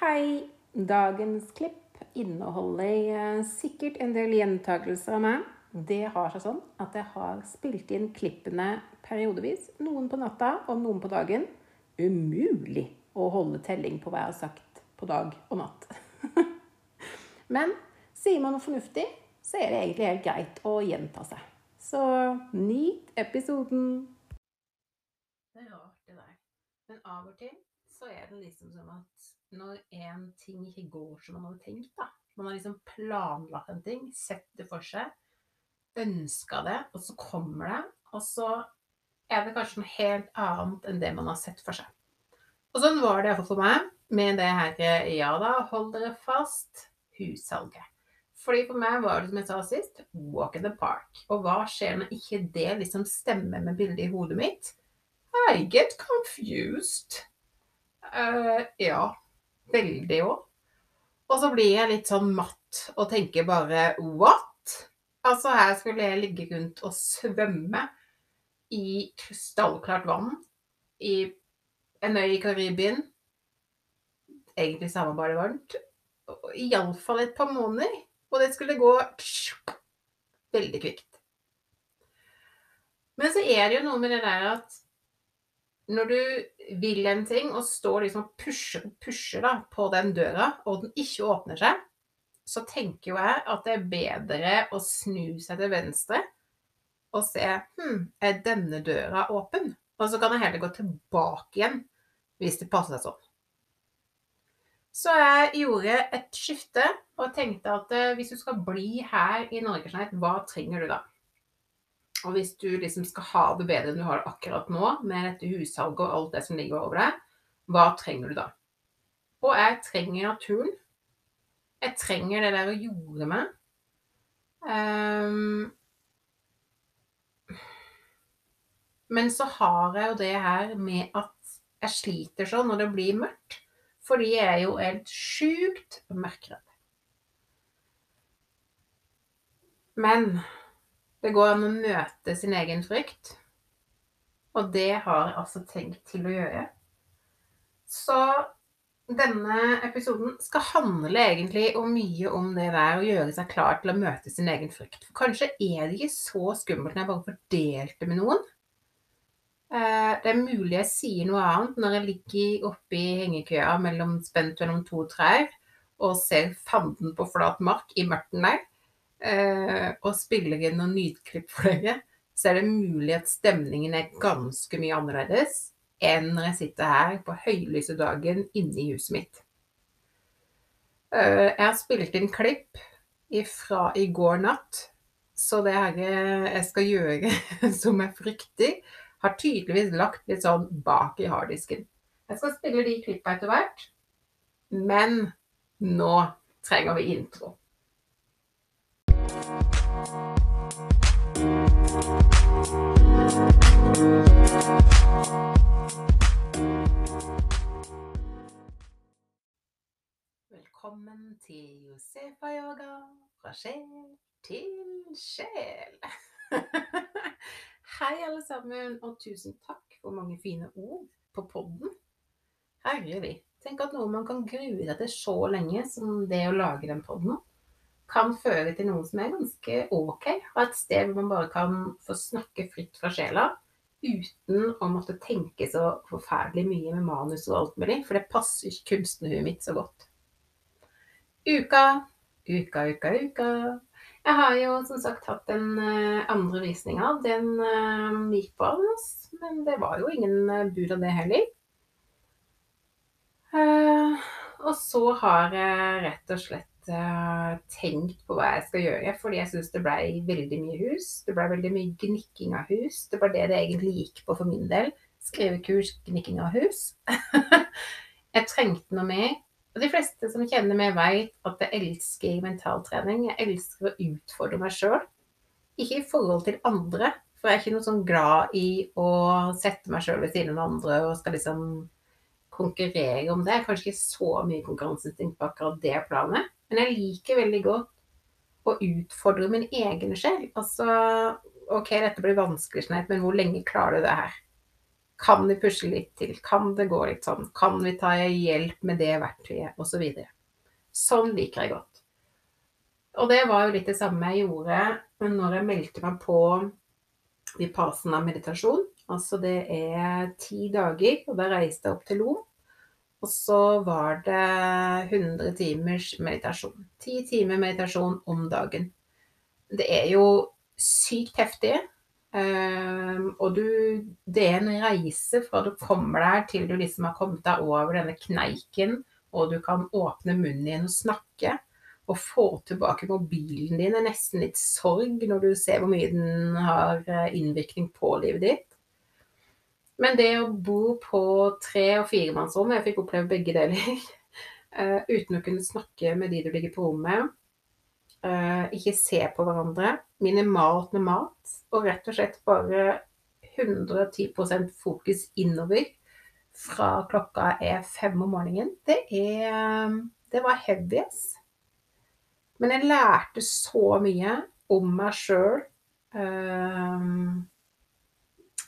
Hei! Dagens klipp inneholder eh, sikkert en del gjentakelser av meg. Det har seg sånn at jeg har spilt inn klippene periodevis. Noen på natta og noen på dagen. Umulig å holde telling på hva jeg har sagt på dag og natt. Men sier man noe fornuftig, så er det egentlig helt greit å gjenta seg. Så nyt episoden. Det er rart, det der. Men av og til så er den liksom som at når en ting ikke går som man hadde tenkt, da Man har liksom planlagt en ting, sett det for seg, ønska det, og så kommer det, og så er det kanskje noe helt annet enn det man har sett for seg. Og sånn var det for meg med det her Ja da, hold dere fast hussalget. Fordi for meg var det som jeg sa sist, walk in the park. Og hva skjer når ikke det liksom stemmer med bildet i hodet mitt? I get confused. Uh, ja, veldig òg. Og så blir jeg litt sånn matt og tenker bare what? Altså, her skulle jeg ligge rundt og svømme i krystallklart vann i en øy i Karibien. Egentlig samme, bare varmt. Iallfall et par måneder. Og det skulle gå veldig kvikt. Men så er det jo noe med det der at når du vil en ting og står liksom og pusher, pusher da, på den døra, og den ikke åpner seg, så tenker jo jeg at det er bedre å snu seg til venstre og se hm, er denne døra åpen? Og så kan jeg heller gå tilbake igjen hvis det passer seg sånn. Så jeg gjorde et skifte og tenkte at eh, hvis du skal bli her i Norgesnett, hva trenger du da? Og hvis du liksom skal ha det bedre enn du har det akkurat nå, med dette hussalget og alt det som ligger over deg, hva trenger du da? Og jeg trenger naturen. Jeg trenger det der å jorde meg. Um, men så har jeg jo det her med at jeg sliter sånn når det blir mørkt. Fordi jeg er jo helt sjukt mørkredd. Men det går an å møte sin egen frykt. Og det har jeg altså tenkt til å gjøre. Så denne episoden skal handle egentlig om mye om det der å gjøre seg klar til å møte sin egen frykt. For kanskje er det ikke så skummelt når jeg bare får delt med noen. Eh, det er mulig jeg sier noe annet når jeg ligger oppe i hengekøya mellom, spent mellom to trær og ser fanden på flat mark i mørten der og spiller inn noen lydklipp for dere, så er det mulig at stemningen er ganske mye annerledes enn når jeg sitter her på høylyse dagen inne i huset mitt. Eh, jeg har spilt inn klipp fra i går natt, så det her jeg skal gjøre som er fryktig, har tydeligvis lagt litt sånn bak i harddisken. Jeg skal spille de klippene etter hvert, men nå trenger vi intro. Velkommen til Josefa-yoga fra sjel til sjel. Hei, alle sammen, og tusen takk for mange fine ord på podden. Herre Tenk at noe man kan grue seg til så lenge som det å lage den podden kan føre til noe som er ganske ok. Og et sted hvor man bare kan få snakke fritt fra sjela uten å måtte tenke så forferdelig mye med manus og alt mulig, for det passer ikke kunstnerhuet mitt så godt. Uka, uka, uka, uka. Jeg har jo som sagt hatt den uh, andre visninga. Den gikk bra, men det var jo ingen uh, bud av det heller. og så har jeg rett og slett tenkt på hva jeg skal gjøre, fordi jeg syns det blei veldig mye hus. Det blei veldig mye gnikking av hus. Det var det det egentlig gikk på for min del. Skrivekurs, gnikking av hus. jeg trengte noe mer. Og de fleste som kjenner meg, vet at jeg elsker mentaltrening. Jeg elsker å utfordre meg sjøl. Ikke i forhold til andre, for jeg er ikke noe sånn glad i å sette meg sjøl ved siden av andre og skal liksom konkurrere om det. Kanskje ikke så mye konkurranseinstinkt på akkurat det planet. Men jeg liker veldig godt å utfordre min egen sjel. Altså OK, dette blir vanskelig, Sneit, men hvor lenge klarer du det her? Kan vi pushe litt til? Kan det gå litt sånn? Kan vi ta hjelp med det verktøyet? Og så videre. Sånn liker jeg godt. Og det var jo litt det samme jeg gjorde når jeg meldte meg på vipassana meditasjon. Altså det er ti dager, og da reiste jeg opp til Lo. Og så var det 100 timers meditasjon. Ti timer meditasjon om dagen. Det er jo sykt heftig. Um, og du Det er en reise fra du kommer der til du liksom har kommet deg over denne kneiken, og du kan åpne munnen igjen og snakke. Og få tilbake mobilen din er nesten litt sorg når du ser hvor mye den har eh, innvirkning på livet ditt. Men det å bo på tre- og firemannsrom Jeg fikk oppleve begge deler. Uh, uten å kunne snakke med de du ligger på rommet. Uh, ikke se på hverandre. Minimalt med mat. Og rett og slett bare 110% fokus innover fra klokka er fem om morgenen. Det er Det var heavy, ass. Men jeg lærte så mye om meg sjøl.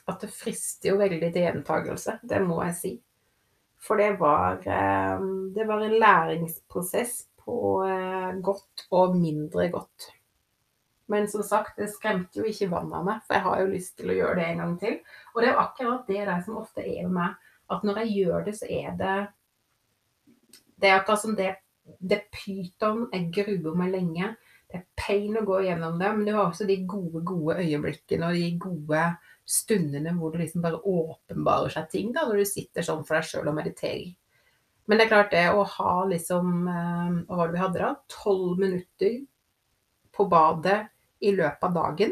At det frister jo veldig til gjentagelse. Det må jeg si. For det var, eh, det var en læringsprosess på eh, godt og mindre godt. Men som sagt, det skremte jo ikke vannet av meg, for jeg har jo lyst til å gjøre det en gang til. Og det er jo akkurat det der som ofte er med meg, at når jeg gjør det, så er det Det er akkurat som det, det pyton jeg gruer meg lenge. Det er pain å gå gjennom det, men det var også de gode, gode øyeblikkene og de gode stundene hvor det liksom bare åpenbarer seg ting, da, når du sitter sånn for deg sjøl og mediterer. Men det er klart, det å ha liksom eh, Hva var det vi hadde da? Tolv minutter på badet i løpet av dagen.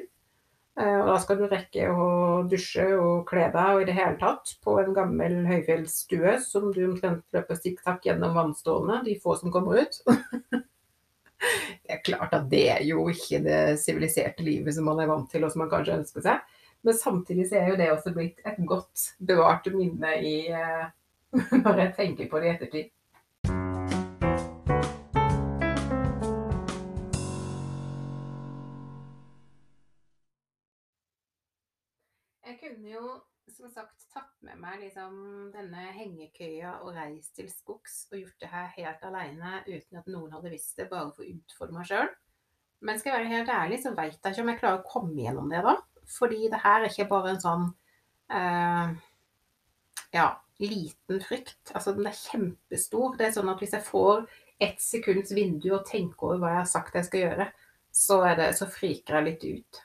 Eh, og da skal du rekke å dusje og kle deg og i det hele tatt på en gammel høyfjellsstue som du omtrent løper stikk-takk gjennom vannstålene, de få som kommer ut. det er klart at det er jo ikke det siviliserte livet som man er vant til, og som man kanskje ønsker seg. Men samtidig så er jo det også blitt et godt bevart minne i eh, når jeg tenker på det i ettertid. Jeg kunne jo som sagt tatt med meg liksom denne hengekøya og reist til skogs og gjort det her helt aleine uten at noen hadde visst det, bare for å utfordre meg sjøl. Men skal jeg være helt ærlig, så veit jeg ikke om jeg klarer å komme gjennom det da. Fordi det her er ikke bare en sånn uh, ja, liten frykt. Altså, den er kjempestor. Det er sånn at hvis jeg får ett sekunds vindu og tenker over hva jeg har sagt jeg skal gjøre, så, det, så friker jeg litt ut.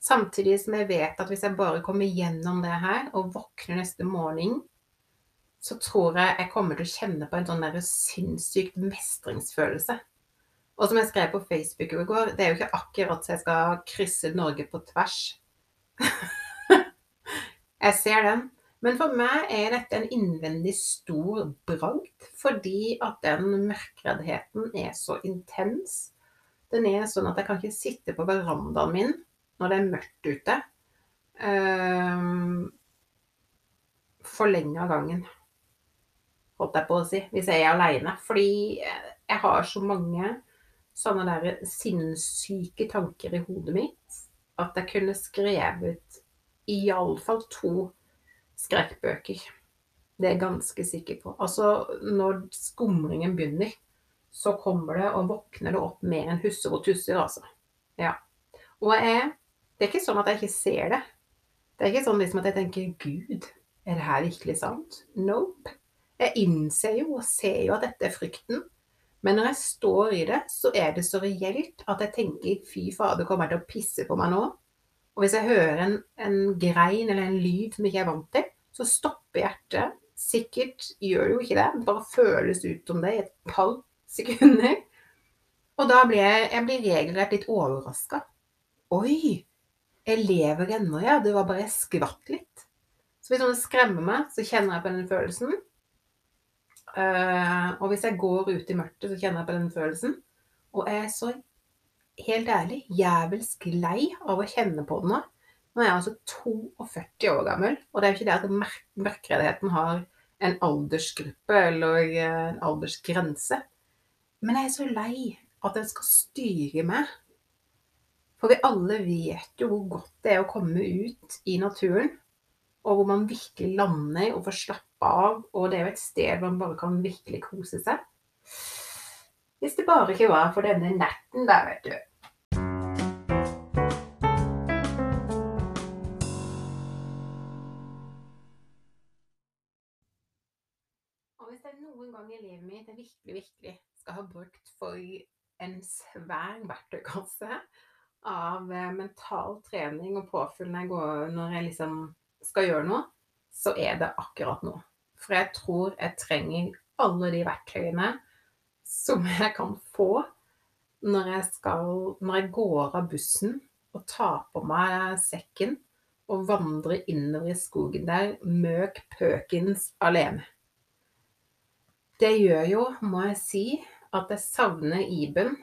Samtidig som jeg vet at hvis jeg bare kommer gjennom det her og våkner neste morgen, så tror jeg jeg kommer til å kjenne på en sånn sinnssykt mestringsfølelse. Og som jeg skrev på Facebook i går, det er jo ikke akkurat så jeg skal krysse Norge på tvers. jeg ser den. Men for meg er dette en innvendig stor bragd, fordi at den mørkreddheten er så intens. Den er sånn at jeg kan ikke sitte på verandaen min når det er mørkt ute. Um, for lenge av gangen, holdt jeg på å si, hvis jeg er aleine. Fordi jeg har så mange sånne der sinnssyke tanker i hodet mitt at jeg kunne skrevet iallfall to skrekkbøker. Det er jeg ganske sikker på. Altså, når skumringen begynner, så kommer det og våkner det opp mer enn husser og tusser, altså. Ja. Og jeg Det er ikke sånn at jeg ikke ser det. Det er ikke sånn liksom at jeg tenker Gud, er det her virkelig sant? Nope. Jeg innser jo og ser jo at dette er frykten. Men når jeg står i det, så er det så reelt at jeg tenker fy fader, kommer jeg til å pisse på meg nå? Og hvis jeg hører en, en grein eller en lyd som jeg ikke er vant til, så stopper hjertet. Sikkert gjør det jo ikke det, bare føles ut som det i et par sekunder. Og da blir jeg, jeg blir regelrett litt overraska. Oi, jeg lever ennå, ja. Det var bare jeg skvatt litt. Så hvis noen skremmer meg, så kjenner jeg på den følelsen. Uh, og hvis jeg går ut i mørket, så kjenner jeg på den følelsen. Og jeg er så helt ærlig jævelsk lei av å kjenne på den nå. Nå er jeg altså 42 år gammel, og det er jo ikke det at mørkredigheten har en aldersgruppe eller en aldersgrense. Men jeg er så lei at den skal styre meg. For vi alle vet jo hvor godt det er å komme ut i naturen og hvor man virkelig lander og får slappe av. Og det er jo et sted hvor man bare kan virkelig kose seg. Hvis det bare ikke var for denne natten der, vet du. Og hvis er noen gang i livet mitt jeg virkelig, virkelig skal ha brukt for en svær verktøykasse av eh, mental trening og påfyll jeg, når jeg liksom skal gjøre noe, så er det akkurat nå. For jeg tror jeg trenger alle de verktøyene som jeg kan få når jeg, skal, når jeg går av bussen og tar på meg sekken og vandrer innover i skogen der møk pøkins alene. Det gjør jo, må jeg si, at jeg savner Iben,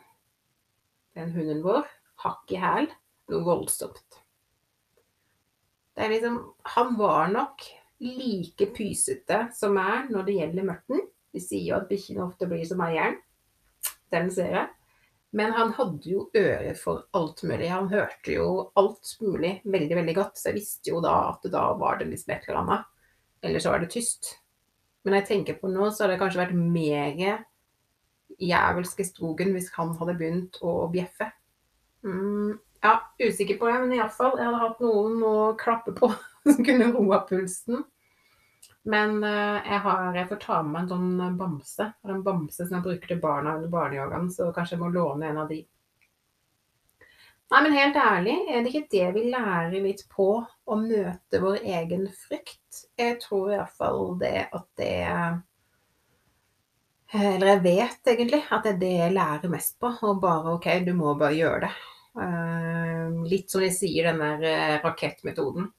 den hunden vår, hakk i hæl, noe voldsomt. Det er liksom Han var nok like pysete som meg når det gjelder mørten. De sier jo at bikkjene ofte blir som eieren. Den ser jeg. Men han hadde jo øre for alt mulig. Han hørte jo alt mulig veldig, veldig godt. Så jeg visste jo da at da var det liksom et eller annet. Eller så var det tyst. Men jeg tenker på nå, så hadde det kanskje vært mer jævelsk i skogen hvis han hadde begynt å bjeffe. Mm, ja, usikker på det, men iallfall. Jeg hadde hatt noen å klappe på som kunne roa pulsen. Men uh, jeg har jeg får ta med meg en sånn bamse. En bamse som jeg bruker til barna under barneyogaen, så kanskje jeg må låne en av de. Nei, men helt ærlig, er det ikke det vi lærer litt på å møte vår egen frykt? Jeg tror iallfall det at det Eller jeg vet egentlig at det er det jeg lærer mest på. Og bare OK, du må bare gjøre det. Litt som de sier, den der rakettmetoden.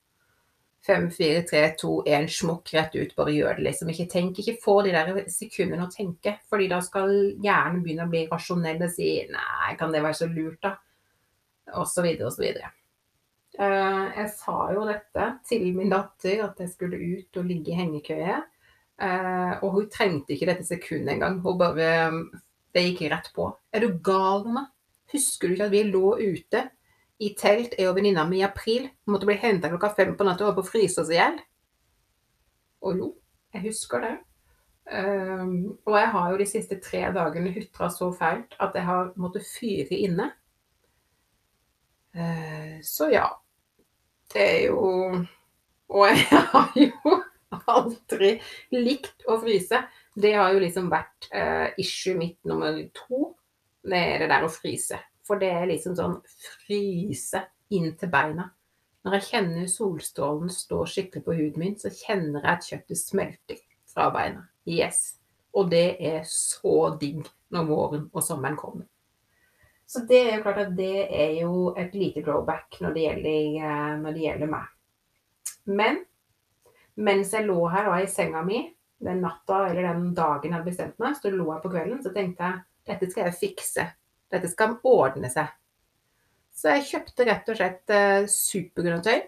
Fem, fire, tre, to, én, smokk rett ut. Bare gjør det, liksom. Ikke tenk, ikke få de der sekundene å tenke. fordi da skal hjernen begynne å bli rasjonell og si nei, kan det være så lurt, da? og så videre og så videre. Eh, jeg sa jo dette til min datter, at jeg skulle ut og ligge i hengekøye. Eh, og hun trengte ikke dette sekundet engang. Hun bare Det gikk rett på. Er du gal med meg? Husker du ikke at vi lå ute i telt, jeg og venninna mi, i april? Måtte bli henta klokka fem på natta og holdt på å fryse oss i hjel? Og jo, jeg husker det. Um, og jeg har jo de siste tre dagene hutra så fælt at jeg har måttet fyre inne. Uh, så ja. Det er jo Og jeg har jo aldri likt å fryse. Det har jo liksom vært uh, issue mitt nummer to. Det er det der å fryse. For det er liksom sånn fryse inn til beina. Når jeg kjenner solstrålen stå skikkelig på huden min, så kjenner jeg at kjøttet smelter fra beina. Yes. Og det er så digg når våren og sommeren kommer. Så det er jo klart at det er jo et lite drawback når det gjelder, eh, når det gjelder meg. Men mens jeg lå her og i senga mi den natta eller den dagen jeg hadde bestemt meg, så lå jeg på kvelden, så tenkte jeg dette skal jeg fikse. Dette skal ordne seg. Så jeg kjøpte rett og slett uh, supergrønntøy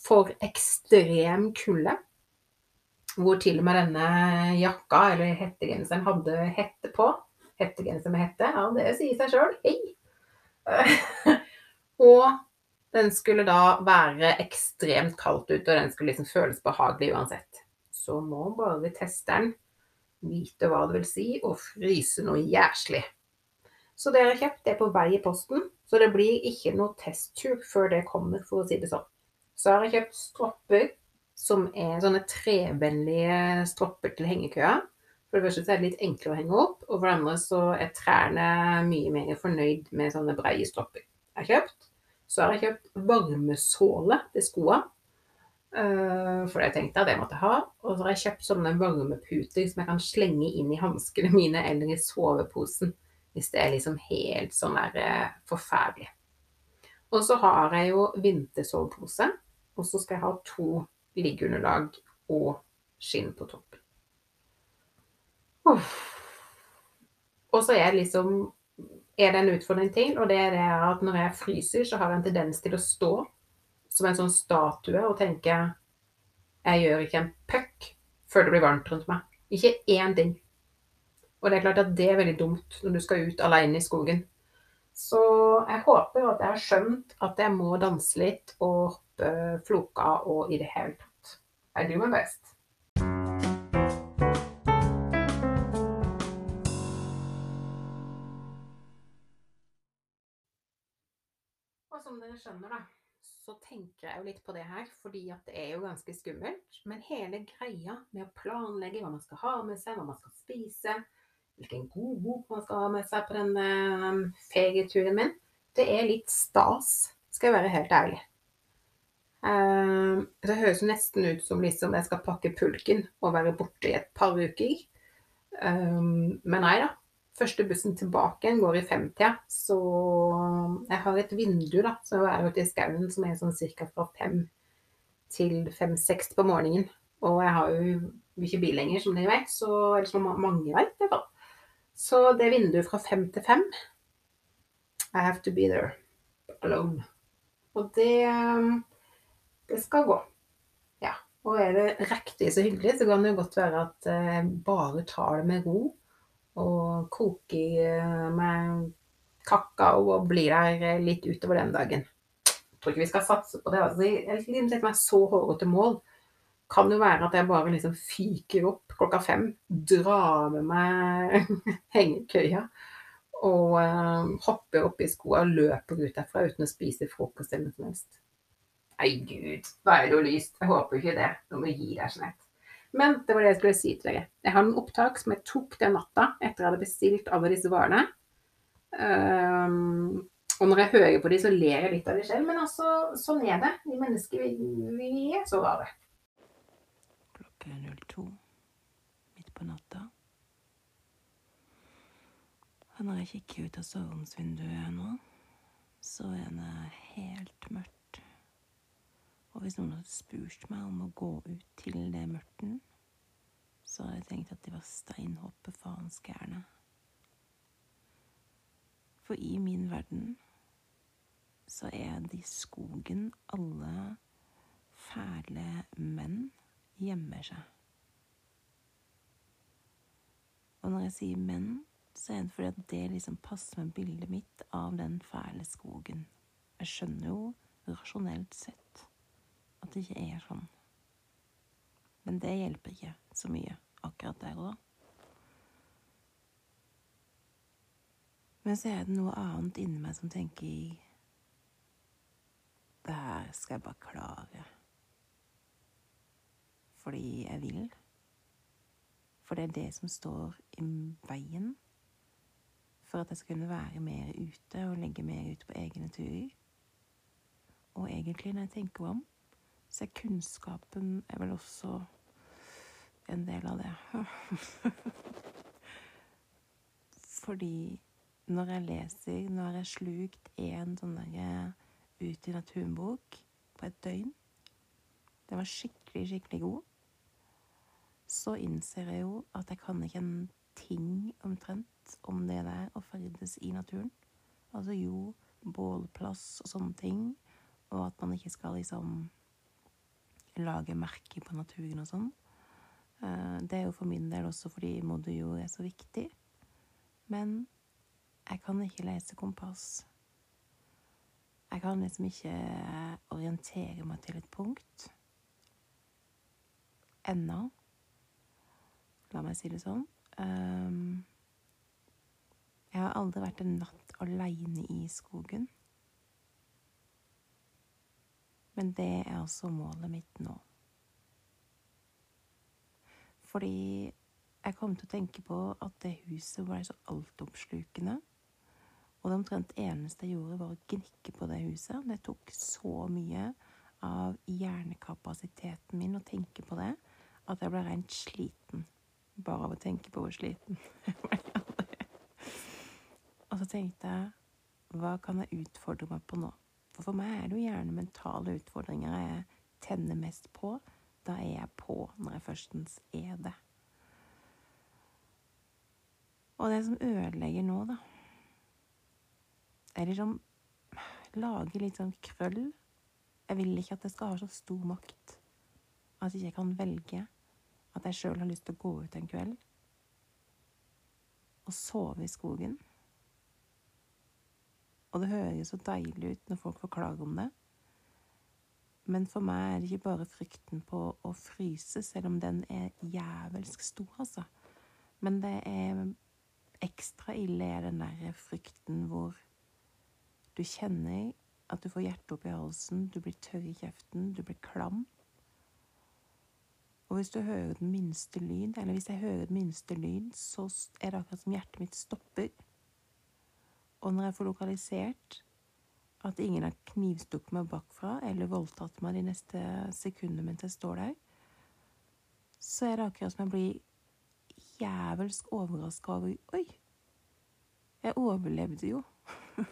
for ekstrem kulde. Hvor til og med denne jakka, eller hettegenseren, hadde hette på. Hettegenser med hette, ja, det sier seg sjøl. Hei! og den skulle da være ekstremt kaldt ute, og den skulle liksom føles behagelig uansett. Så må bare testeren vite hva det vil si å fryse noe jæslig. Så det har kjøpt, det er på vei i posten, så det blir ikke noe testtur før det kommer, for å si det sånn. Så har jeg kjøpt stropper som er sånne trevennlige stropper til hengekøya. For det første så er det litt enklere å henge opp, og for det andre så er trærne mye mer fornøyd med sånne breie stropper. Jeg har kjøpt. Så har jeg kjøpt varmesåle til skoene. Uh, for jeg tenkte at jeg måtte ha. Og så har jeg kjøpt sånne varmeputer som jeg kan slenge inn i hanskene mine eller i soveposen. Hvis det er liksom helt sånn der uh, forferdelig. Og så har jeg jo vintersovepose. Og så skal jeg ha to liggeunderlag og skinn på toppen. Og så er det liksom er det en utfordring til, og det er det at når jeg fryser, så har jeg en tendens til å stå som en sånn statue og tenke Jeg gjør ikke en puck før det blir varmt rundt meg. Ikke én ting. Og det er klart at det er veldig dumt når du skal ut alene i skogen. Så jeg håper at jeg har skjønt at jeg må danse litt og hoppe floka og i det hele tatt. I do my best. Og som dere skjønner, da, så tenker jeg jo litt på det her, fordi at det er jo ganske skummelt. Men hele greia med å planlegge hva man skal ha med seg, hva man skal spise, hvilken god bok man skal ha med seg på denne um, ferieturen min, det er litt stas, skal jeg være helt ærlig. Uh, det høres nesten ut som liksom jeg skal pakke pulken og være borte i et par uker. Um, men nei da. Første bussen tilbake igjen går i femtida, så jeg har et vindu da, som er ute i skauen som er sånn ca. fra fem til fem-seks på morgenen. Og jeg har jo ikke bil lenger, som dere vet, så, eller som mange vet. hvert fall. Så det vinduet fra fem til fem I have to be there alone. Og det, det skal gå. Ja. Og er det riktig så hyggelig, så kan det jo godt være at jeg bare tar det med ro og koker med kakao og blir der litt utover den dagen. Jeg tror ikke vi skal satse på det. Altså, jeg setter meg så hårete mål. Kan jo være at jeg bare liksom fyker opp klokka fem, drar med meg hengekøya og uh, hopper opp i skoa og løper ut derfra uten å spise frokost eller noe som helst. Nei, gud, hva er det jo lyst? Jeg håper ikke det. Nå må gi deg snart. Men det var det jeg skulle si til dere. Jeg har noen opptak som jeg tok den natta etter jeg hadde bestilt alle disse varene. Um, og når jeg hører på de, så ler jeg litt av de selv. Men altså, sånn er det. Vi mennesker, vi, vi er så rare. Klokka er 02 midt på natta. Og når jeg kikker ut av soveromsvinduet nå, så er det helt mørkt. Og hvis noen hadde spurt meg om å gå ut til det mørten, så hadde jeg tenkt at de var steinhoppe faens gærne. For i min verden så er det i skogen alle fæle menn gjemmer seg. Og når jeg sier menn, så er det fordi at det liksom passer med bildet mitt av den fæle skogen. Jeg skjønner jo rasjonelt sett at det ikke er sånn. Men det hjelper ikke så mye akkurat der og da. Men så er det noe annet inni meg som tenker Det her skal jeg bare klare. Fordi jeg vil. For det er det som står i veien for at jeg skal kunne være mer ute og legge mer ut på egne turer. Og egentlig, når jeg tenker om, så er kunnskapen er vel også en del av det. Fordi når jeg leser Nå har jeg slukt en sånn derre Ut i naturen-bok på et døgn. Den var skikkelig, skikkelig god. Så innser jeg jo at jeg kan ikke en ting omtrent om det der å ferdes i naturen. Altså jo, bålplass og sånne ting, og at man ikke skal liksom lage merker på naturen og sånn. Eh, det er jo for min del også fordi moder jord er så viktig. Men jeg kan ikke lese kompass. Jeg kan liksom ikke orientere meg til et punkt. Ennå. La meg si det sånn. Um, jeg har aldri vært en natt aleine i skogen. Men det er også målet mitt nå. Fordi jeg kom til å tenke på at det huset var så altoppslukende. Og det omtrent eneste jeg gjorde, var å gnikke på det huset. Det tok så mye av hjernekapasiteten min å tenke på det at jeg ble rent sliten bare av å tenke på hvor sliten jeg ble. Og så tenkte jeg hva kan jeg utfordre meg på nå? For for meg er det jo gjerne mentale utfordringer jeg tenner mest på. Da er jeg på når jeg førstens er det. Og det som ødelegger nå, da Er liksom Lage litt sånn krøll. Jeg vil ikke at det skal ha så stor makt at jeg ikke kan velge at jeg sjøl har lyst til å gå ut en kveld og sove i skogen. Og det høres så deilig ut når folk forklarer om det. Men for meg er det ikke bare frykten på å fryse, selv om den er jævelsk stor, altså. Men det er ekstra ille er den der frykten hvor du kjenner at du får hjertet opp i halsen, du blir tørr i kjeften, du blir klam. Og hvis du hører den minste lyd, eller hvis jeg hører den minste lyd, så er det akkurat som hjertet mitt stopper. Og når jeg får lokalisert at ingen har knivstukket meg bakfra eller voldtatt meg de neste sekundene mens jeg står der, så er det akkurat som jeg blir jævelsk overraska over Oi, jeg overlevde jo.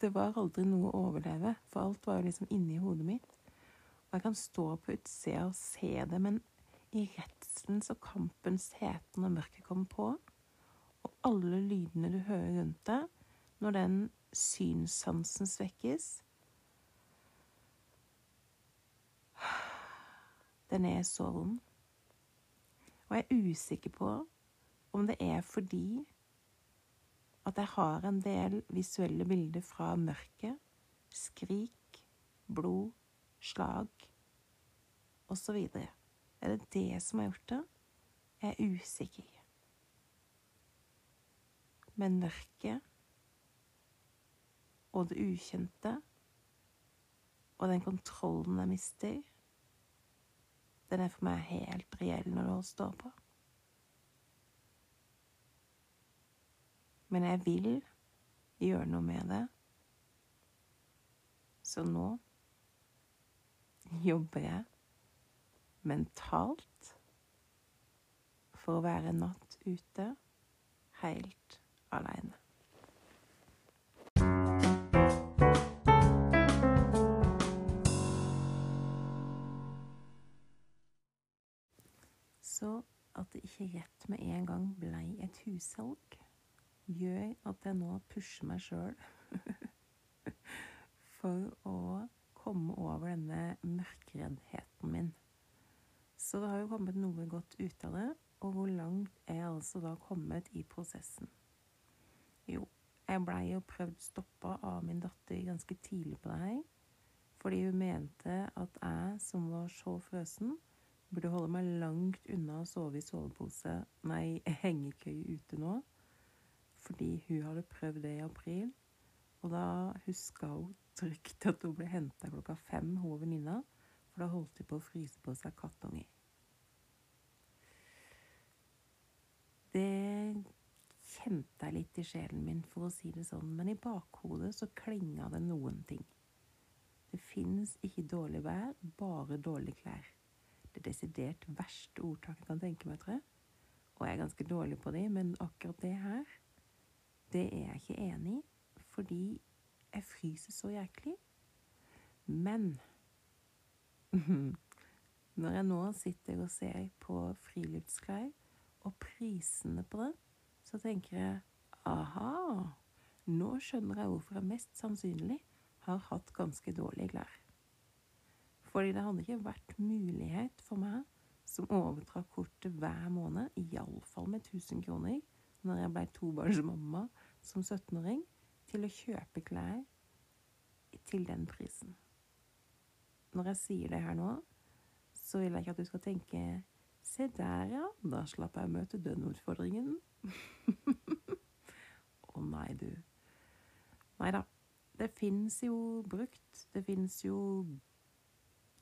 det var aldri noe å overleve, for alt var jo liksom inni hodet mitt. Jeg kan stå på utsida og se det, men i redselens og kampens hete når mørket kommer på, og alle lydene du hører rundt deg, når den synssansen svekkes Den er så vond. Og jeg er usikker på om det er fordi at jeg har en del visuelle bilder fra mørket, skrik, blod, slag osv. Er det det som har gjort det? Jeg er usikker. Men mørket og det ukjente og den kontrollen jeg mister, den er for meg helt reell når det står på. Men jeg vil gjøre noe med det. Så nå jobber jeg mentalt for å være natt ute helt aleine. Så at det ikke rett med en gang blei et hussalg, gjør at jeg nå pusher meg sjøl for å komme over denne mørkereddheten min. Så det har jo kommet noe godt ut av det, og hvor langt er jeg altså da kommet i prosessen? Jo, jeg blei jo prøvd stoppa av min datter ganske tidlig på det her, fordi hun mente at jeg, som var så frøsen, burde holde meg langt unna å sove i sovepose, nei, hengekøye ute nå, fordi hun hadde prøvd det i april, og da huska hun trygt at hun ble henta klokka fem, hun og venninna, for da holdt de på å fryse på seg kattunger. Det kjente jeg litt i sjelen min, for å si det sånn, men i bakhodet så klinga det noen ting. Det fins ikke dårlig vær, bare dårlige klær. Det desidert verste ordtaket jeg kan tenke meg, tror jeg. Og jeg er ganske dårlig på det, men akkurat det her, det er jeg ikke enig i, fordi jeg fryser så jæklig. Men når jeg nå sitter og ser på friluftsklær og prisene på det, så tenker jeg aha, nå skjønner jeg hvorfor jeg mest sannsynlig har hatt ganske dårlige klær. Fordi det hadde ikke vært mulighet for meg som overtrakk kortet hver måned, iallfall med 1000 kroner, når jeg blei tobarnsmamma som 17-åring, til å kjøpe klær til den prisen. Når jeg sier det her nå, så vil jeg ikke at du skal tenke Se der, ja. Da slapp jeg å møte den utfordringen. Å oh, nei, du. Nei da. Det fins jo brukt. Det fins jo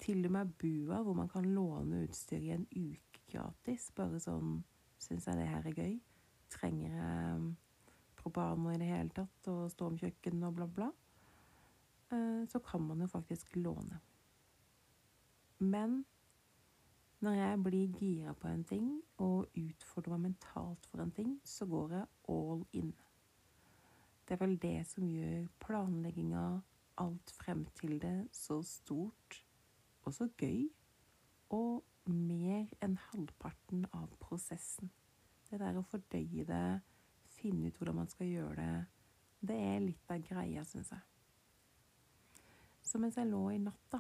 til og med bua hvor man kan låne utstyr i en uke gratis. Bare sånn Syns jeg det her er gøy? Trenger jeg propano i det hele tatt og stå om kjøkken og bla, bla? Eh, så kan man jo faktisk låne. Men når jeg blir gira på en ting og utfordrer meg mentalt for en ting, så går jeg all in. Det er vel det som gjør planlegginga, alt frem til det, så stort og så gøy. Og mer enn halvparten av prosessen. Det der å fordøye det, finne ut hvordan man skal gjøre det, det er litt av greia, syns jeg. Så mens jeg lå i natt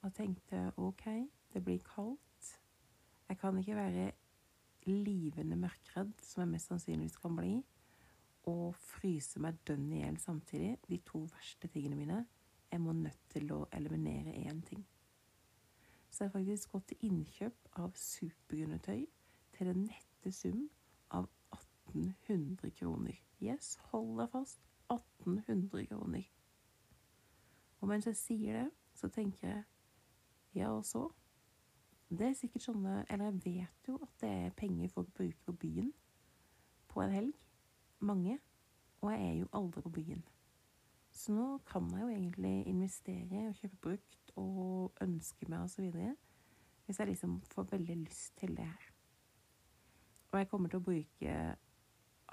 og tenkte OK, det blir kaldt Jeg kan ikke være livende mørkredd, som jeg mest sannsynligvis kan bli, og fryse meg dønn i hjel samtidig. De to verste tingene mine jeg må nødt til å eliminere én ting. Så jeg har faktisk gått til innkjøp av superundertøy til den nette sum 1800 kroner. Yes, hold deg fast. 1800 kroner. Og mens jeg sier det, så tenker jeg ja, og så? Det er sikkert sånne Eller jeg vet jo at det er penger folk bruker på byen på en helg. Mange. Og jeg er jo aldri på byen. Så nå kan jeg jo egentlig investere og kjøpe brukt og ønske meg osv. Hvis jeg liksom får veldig lyst til det her. Og jeg kommer til å bruke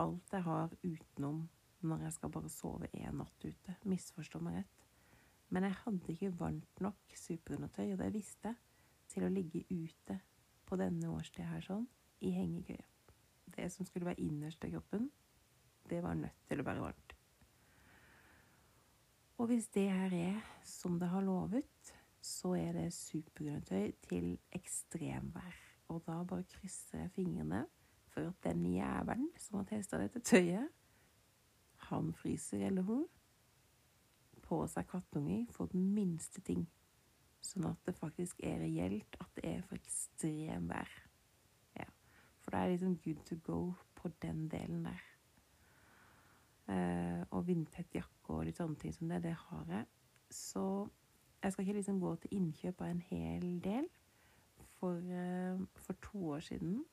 alt jeg har utenom når jeg skal bare sove én natt ute. Misforstå meg rett. Men jeg hadde ikke varmt nok superundertøy, og det visste jeg, til å ligge ute på denne årstida her sånn, i hengekøye. Det som skulle være innerst i kroppen, det var nødt til å være varmt. Og hvis det her er som det har lovet, så er det superundertøy til ekstremvær. Og da bare krysser jeg fingrene at den jævelen som har testa dette tøyet, han fryser eller hun, på seg kattunger for den minste ting. Sånn at det faktisk er reelt at det er for ekstremvær. Ja. For da er det liksom good to go på den delen der. Eh, og vindtett jakke og litt sånne ting som det, det har jeg. Så jeg skal ikke liksom gå til innkjøp av en hel del. For, eh, for to år siden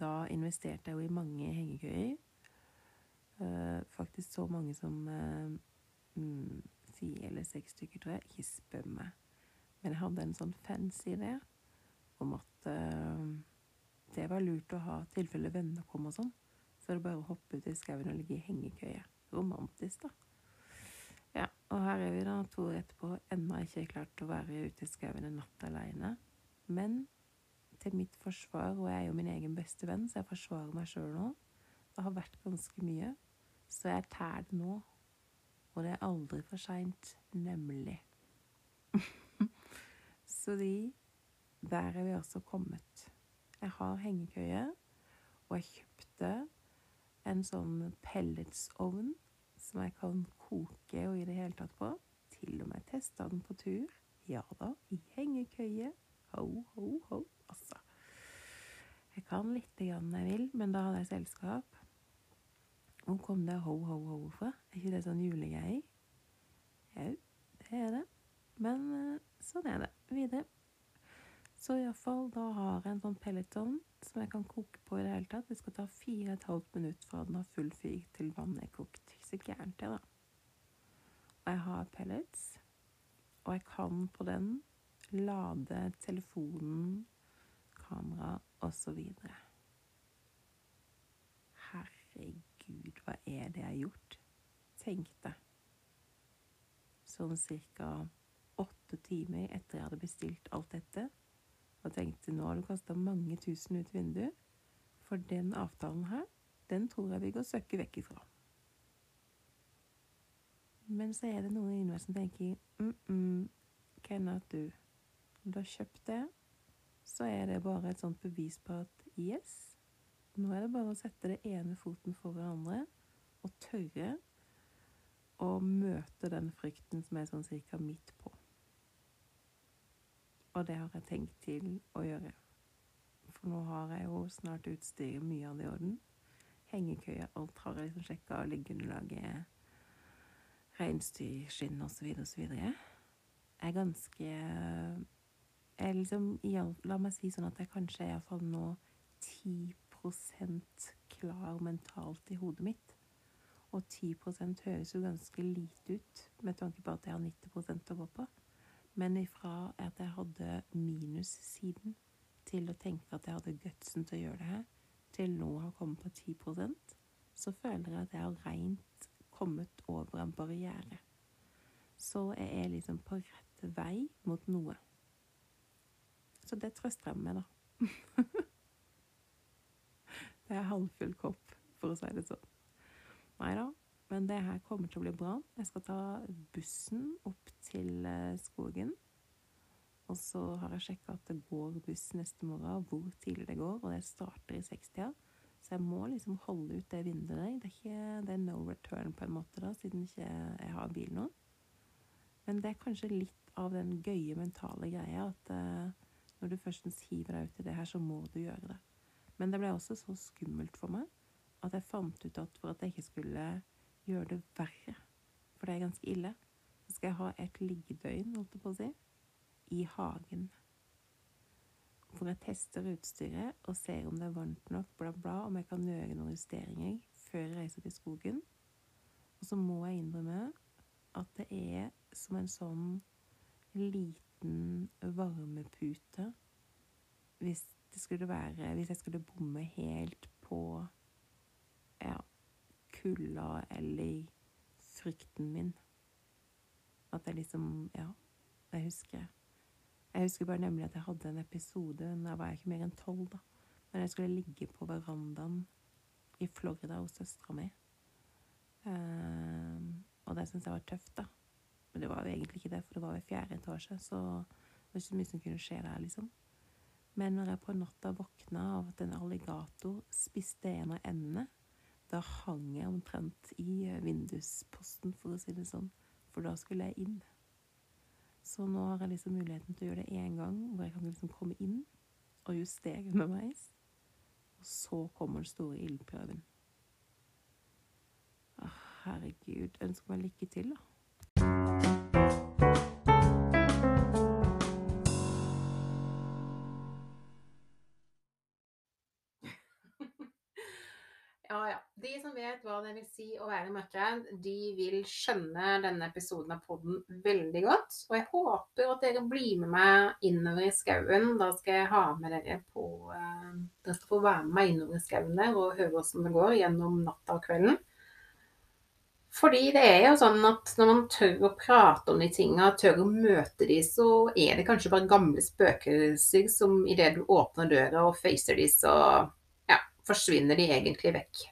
da investerte jeg jo i mange hengekøyer. Eh, faktisk så mange som eh, mm, fire eller seks stykker, tror jeg. Ikke spør meg. Men jeg hadde en sånn fancy idé om at uh, det var lurt å ha tilfelle venner kom og sånn. Så er det bare å hoppe ut i skauen og ligge i hengekøye. Romantisk, da. Ja, og her er vi da to år etterpå ennå ikke klart å være ute i skauen en natt aleine. Men til mitt forsvar, og jeg er jo min egen beste venn, så jeg forsvarer meg sjøl nå. Det har vært ganske mye. Så jeg tær det nå og det er aldri for seint, nemlig. Så de Der er vi også kommet. Jeg har hengekøye, og jeg kjøpte en sånn pelletsovn som jeg kan koke og i det hele tatt på. Til og med testa den på tur. Ja da, i hengekøye. Ho, ho, ho. Altså. Jeg kan lite grann jeg vil, men da hadde jeg selskap. Hvor kom det ho, ho, ho fra? Er ikke det sånn julegreier? Jau, det er det. Men eh, sånn er det. Videre. Så iallfall, da har jeg en sånn pelletovn som jeg kan koke på i det hele tatt. Det skal ta fire og et halvt minutt fra den har full fyr til vannet er kokt. Så gærent, det, da. Og jeg har pellets. Og jeg kan på den lade telefonen, kamera osv. Herregud hva er det jeg har gjort? Tenkte. Sånn cirka åtte timer etter jeg hadde bestilt alt dette. Og tenkte nå har du kasta mange tusen ut vinduet. For den avtalen her, den tror jeg vi går søkke vekk ifra. Men så er det noen inni meg som tenker mm -mm, Kenneth, du, du har kjøpt det, så er det bare et sånt bevis på at yes, nå er det bare å sette det ene foten foran andre og tørre å møte den frykten som er sånn cirka midt på. Og det har jeg tenkt til å gjøre. For nå har jeg jo snart utstyret mye av det i orden. Hengekøye, alt har jeg liksom sjekka, liggeunderlaget, reinsdyrskinn osv. osv. Jeg er ganske liksom, La meg si sånn at jeg kanskje er iallfall nå 10% klar mentalt i hodet mitt. Og 10% høres jo ganske lite ut med tanke på at jeg har 90 å gå på. Men ifra at jeg hadde minussiden til å tenke at jeg hadde gutsen til å gjøre det her, til nå å ha kommet på 10% så føler jeg at jeg har reint kommet over en barriere. Så jeg er liksom på rett vei mot noe. Så det trøster jeg meg med, da. Det er halvfull kopp, for å si det sånn. Nei da, men det her kommer til å bli bra. Jeg skal ta bussen opp til eh, skogen. Og så har jeg sjekka at det går buss neste morgen, hvor tidlig det går. Og det starter i 60-tida. Så jeg må liksom holde ut det vinduet. Det er, ikke, det er no return på en måte, da, siden ikke jeg har bil nå. Men det er kanskje litt av den gøye mentale greia at eh, når du først hiver deg ut i det her, så må du gjøre det. Men det ble også så skummelt for meg at jeg fant ut at for at jeg ikke skulle gjøre det verre, for det er ganske ille, så skal jeg ha et liggedøgn, holdt jeg på å si, i hagen. Hvor jeg tester utstyret og ser om det er varmt nok, bla, bla, om jeg kan gjøre noen justeringer før jeg reiser til skogen. Og så må jeg innrømme at det er som en sånn liten varmepute hvis det skulle være Hvis jeg skulle bomme helt på ja, kulda eller frykten min. At jeg liksom Ja, jeg husker Jeg husker bare nemlig at jeg hadde en episode Da var jeg ikke mer enn tolv, da. Men jeg skulle ligge på verandaen i Florida hos søstera mi. Um, og det syns jeg var tøft, da. Men det var jo egentlig ikke det, for det var jo fjerde etasje, så det var ikke så mye som kunne skje der, liksom. Men når jeg på natta våkna av at en alligator spiste en av endene, da hang jeg omtrent i eh, vindusposten, for å si det sånn. For da skulle jeg inn. Så nå har jeg liksom muligheten til å gjøre det én gang, hvor jeg kan liksom komme inn og justere underveis. Og så kommer den store ildprøven. Å, herregud. Ønsker meg lykke til, da. Ja, ja. De som vet hva det vil si å være mørkredd, de vil skjønne denne episoden av podden veldig godt. Og jeg håper at dere blir med meg innover i skauen. Da skal jeg ha med dere på eh, Dere skal få være med meg innover i skauen der og høre åssen det går gjennom natta og kvelden. Fordi det er jo sånn at når man tør å prate om de tinga, tør å møte de, så er det kanskje bare gamle spøkelser som idet du åpner døra og facer de, så forsvinner de egentlig vekk.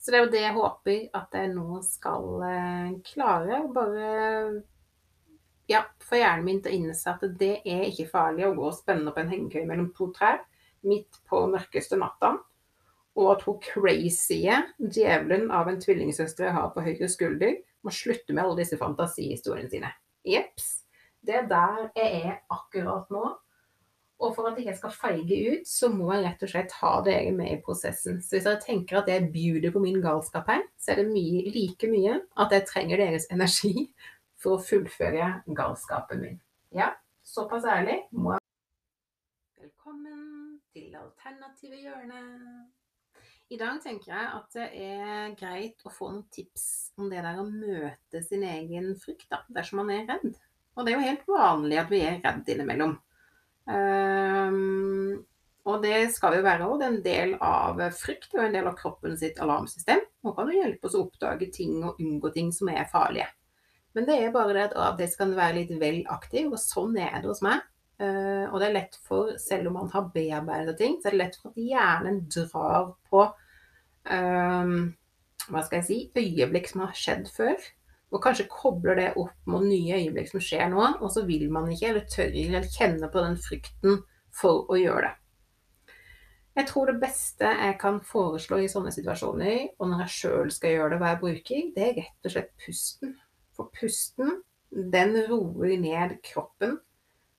Så det er jo det jeg håper at jeg nå skal eh, klare. å Bare ja, få hjernen min til å innse at det er ikke farlig å gå og spenne opp en hengekøye mellom to trær midt på mørkeste natta. Og at hun crazy djevelen av en tvillingsøster jeg har på høyre skulder, må slutte med alle disse fantasihistoriene sine. Jepps. Det er der jeg er akkurat nå. Og for at jeg ikke skal feige ut, så må jeg rett og slett ha dere med i prosessen. Så hvis dere tenker at jeg bjuder på min galskap her, så er det mye, like mye at jeg trenger deres energi for å fullføre galskapen min. Ja, såpass ærlig må jeg Velkommen til Alternative hjørne. I dag tenker jeg at det er greit å få noen tips om det der å møte sin egen frykt, da, dersom man er redd. Og det er jo helt vanlig at vi er redd innimellom. Um, og det skal jo være en del av frykt og en del av kroppen sitt alarmsystem. Nå kan det hjelpe oss å oppdage ting og unngå ting som er farlige. Men det er bare det at det kan være litt vel aktiv, og sånn er det hos meg. Uh, og det er lett for, selv om man har bearbeidet ting, så er det lett for at hjernen drar på um, hva skal jeg si, øyeblikk som har skjedd før. Og kanskje kobler det opp mot nye øyeblikk som skjer nå, og så vil man ikke, eller tør ikke, eller kjenne på den frykten for å gjøre det. Jeg tror det beste jeg kan foreslå i sånne situasjoner, og når jeg sjøl skal gjøre det, hva jeg bruker, det er rett og slett pusten. For pusten, den roer ned kroppen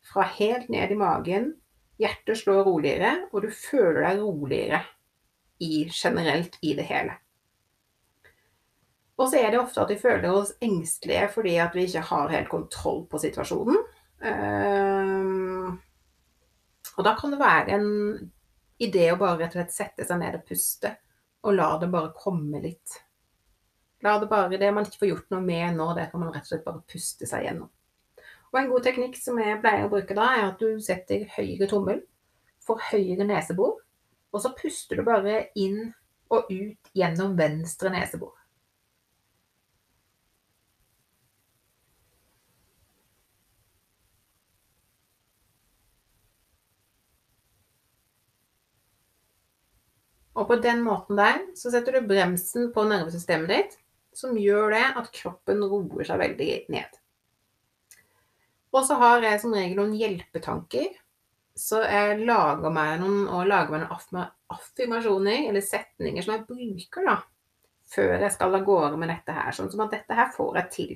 fra helt ned i magen. Hjertet slår roligere, og du føler deg roligere i, generelt i det hele. Og så er det ofte at vi føler oss engstelige fordi at vi ikke har helt kontroll på situasjonen. Uh, og da kan det være en idé å bare rett og slett sette seg ned og puste, og la det bare komme litt. La det bare Det man ikke får gjort noe med nå, det kan man rett og slett bare puste seg gjennom. Og en god teknikk som jeg pleier å bruke da, er at du setter høyre tommel for høyre nesebor, og så puster du bare inn og ut gjennom venstre nesebor. Og på den måten der så setter du bremsen på nervesystemet ditt, som gjør det at kroppen roer seg veldig ned. Og så har jeg som regel noen hjelpetanker. Så jeg lager meg noen, og lager meg noen affirmasjoner eller setninger som jeg bruker da, før jeg skal av gårde med dette her. Sånn som at dette her får jeg til.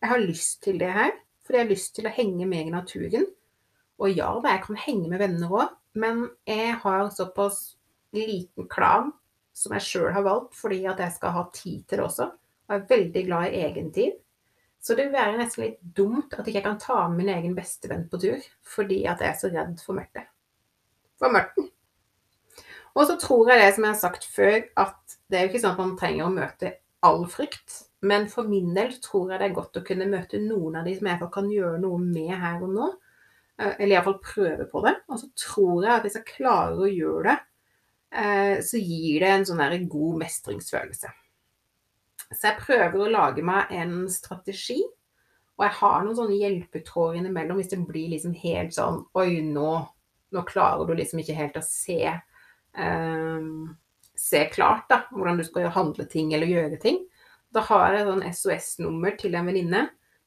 Jeg har lyst til det her, fordi jeg har lyst til å henge med i naturen. Og ja da, jeg kan henge med venner òg, men jeg har såpass liten klan som jeg sjøl har valgt fordi at jeg skal ha tid til det også. Og er veldig glad i egen tid. Så det vil være nesten litt dumt at jeg ikke kan ta med min egen bestevenn på tur fordi at jeg er så redd for mørket. For mørten. Og så tror jeg det som jeg har sagt før, at det er jo ikke sånn at man trenger å møte all frykt. Men for min del tror jeg det er godt å kunne møte noen av de som jeg kan gjøre noe med her og nå. Eh, eller iallfall prøve på det. Og så tror jeg at hvis jeg klarer å gjøre det, så gir det en sånn god mestringsfølelse. Så jeg prøver å lage meg en strategi. Og jeg har noen sånne hjelpetråder innimellom hvis det blir liksom helt sånn Oi, nå, nå klarer du liksom ikke helt å se um, Se klart, da, hvordan du skal handle ting eller gjøre ting. Da har jeg sånn SOS-nummer til en venninne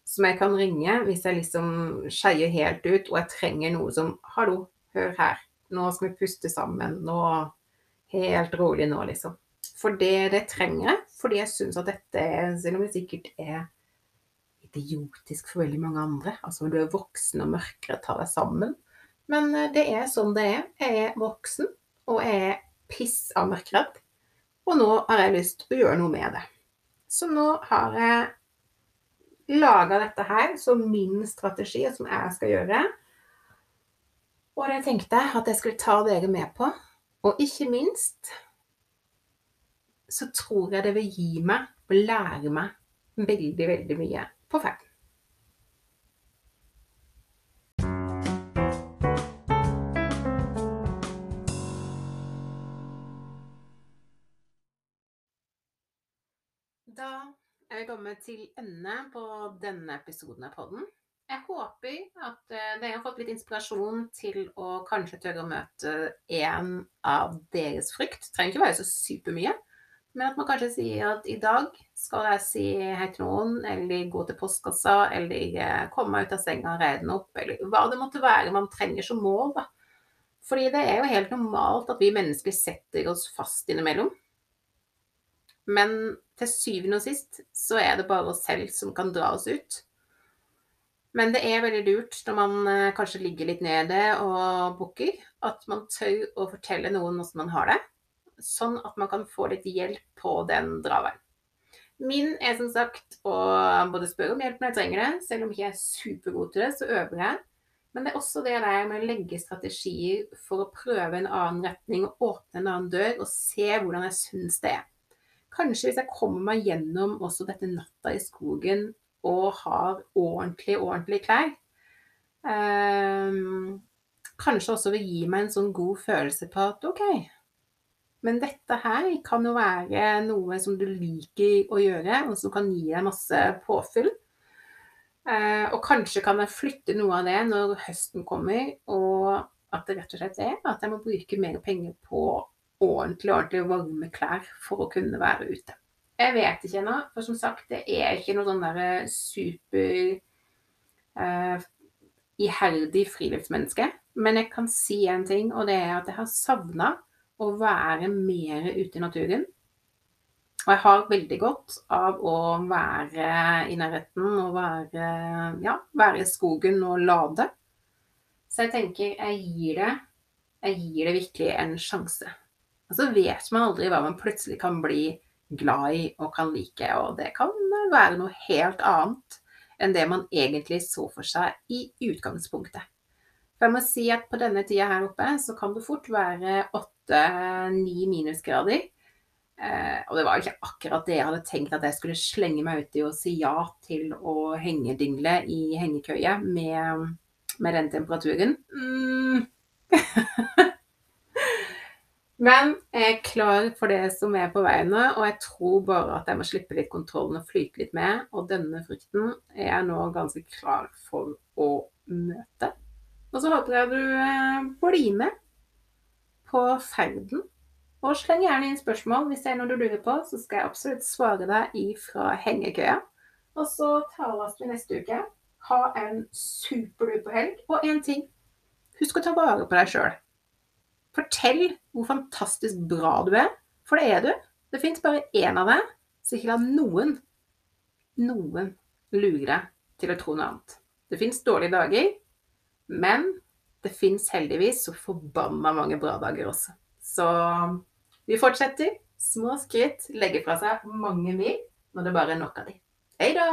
som jeg kan ringe hvis jeg liksom skeier helt ut og jeg trenger noe som Hallo, hør her. Nå skal vi puste sammen. Nå Helt rolig nå, liksom. For det, det trenger jeg. Fordi jeg syns at dette, selv om det sikkert er idiotisk for veldig mange andre Altså når du er voksen og mørkere, ta deg sammen. Men eh, det er sånn det er. Jeg er voksen, og jeg er piss av mørkredd. Og nå har jeg lyst til å gjøre noe med det. Så nå har jeg laga dette her som min strategi, og som jeg skal gjøre. Og det tenkte jeg at jeg skulle ta dere med på. Og ikke minst så tror jeg det vil gi meg og lære meg veldig, veldig mye på ferden. Da er vi kommet til ende på denne episoden av podden. Jeg håper at eh, dere har fått litt inspirasjon til å kanskje tørre å møte en av deres frykt. Det trenger ikke være så supermye. Men at man kanskje sier at i dag skal jeg si hei til noen, eller gå til postkassa, eller komme meg ut av senga og reie den opp, eller hva det måtte være man trenger som mål, da. Fordi det er jo helt normalt at vi mennesker setter oss fast innimellom. Men til syvende og sist så er det bare oss selv som kan dra oss ut. Men det er veldig lurt når man eh, kanskje ligger litt nede og bukker, at man tør å fortelle noen hvordan man har det sånn at man kan få litt hjelp på den draveien. Min er som sagt å både spørre om hjelp når jeg trenger det, selv om jeg ikke er supergod til det, så øver jeg. Men det er også det der med å legge strategier for å prøve en annen retning og åpne en annen dør og se hvordan jeg syns det er. Kanskje hvis jeg kommer meg gjennom også dette natta i skogen og har ordentlig, ordentlig klær. Um, kanskje også vil gi meg en sånn god følelse på at OK, men dette her kan jo være noe som du liker å gjøre, og som kan gi deg masse påfyll. Uh, og kanskje kan jeg flytte noe av det når høsten kommer, og at det rett og slett er at jeg må bruke mer penger på ordentlig, ordentlig varme klær for å kunne være ute. Jeg vet ikke ennå, for som sagt, det er ikke noe sånn derre super uh, iherdig friluftsmenneske. Men jeg kan si en ting, og det er at jeg har savna å være mer ute i naturen. Og jeg har veldig godt av å være i nærheten og være, ja, være i skogen og lade. Så jeg tenker jeg gir det jeg gir det virkelig en sjanse. Og så vet man aldri hva man plutselig kan bli glad i og kan like. Og det kan være noe helt annet enn det man egentlig så for seg i utgangspunktet. For jeg må si at på denne tida her oppe så kan det fort være åtte åtte-ni minusgrader. Eh, og det var jo ikke akkurat det jeg hadde tenkt at jeg skulle slenge meg ut i og si ja til å hengedingle i hengekøye med, med den temperaturen. Mm. Men jeg er klar for det som er på vei nå, og jeg tror bare at jeg må slippe litt kontrollen og flyte litt med. Og denne frykten er jeg nå ganske klar for å møte. Og så håper jeg du eh, blir med på ferden. Og sleng gjerne inn spørsmål hvis det er noe du lurer på, så skal jeg absolutt svare deg ifra hengekøya. Og så tales vi neste uke. Ha en superduper helg. Og én ting. Husk å ta vare på deg sjøl. Fortell hvor fantastisk bra du er, for det er du. Det fins bare én av deg, så ikke la noen, noen lure deg til å tro noe annet. Det fins dårlige dager, men det fins heldigvis så forbanna mange bra dager også. Så vi fortsetter. Små skritt legger fra seg mange mil når det bare er nok av de. Hei da!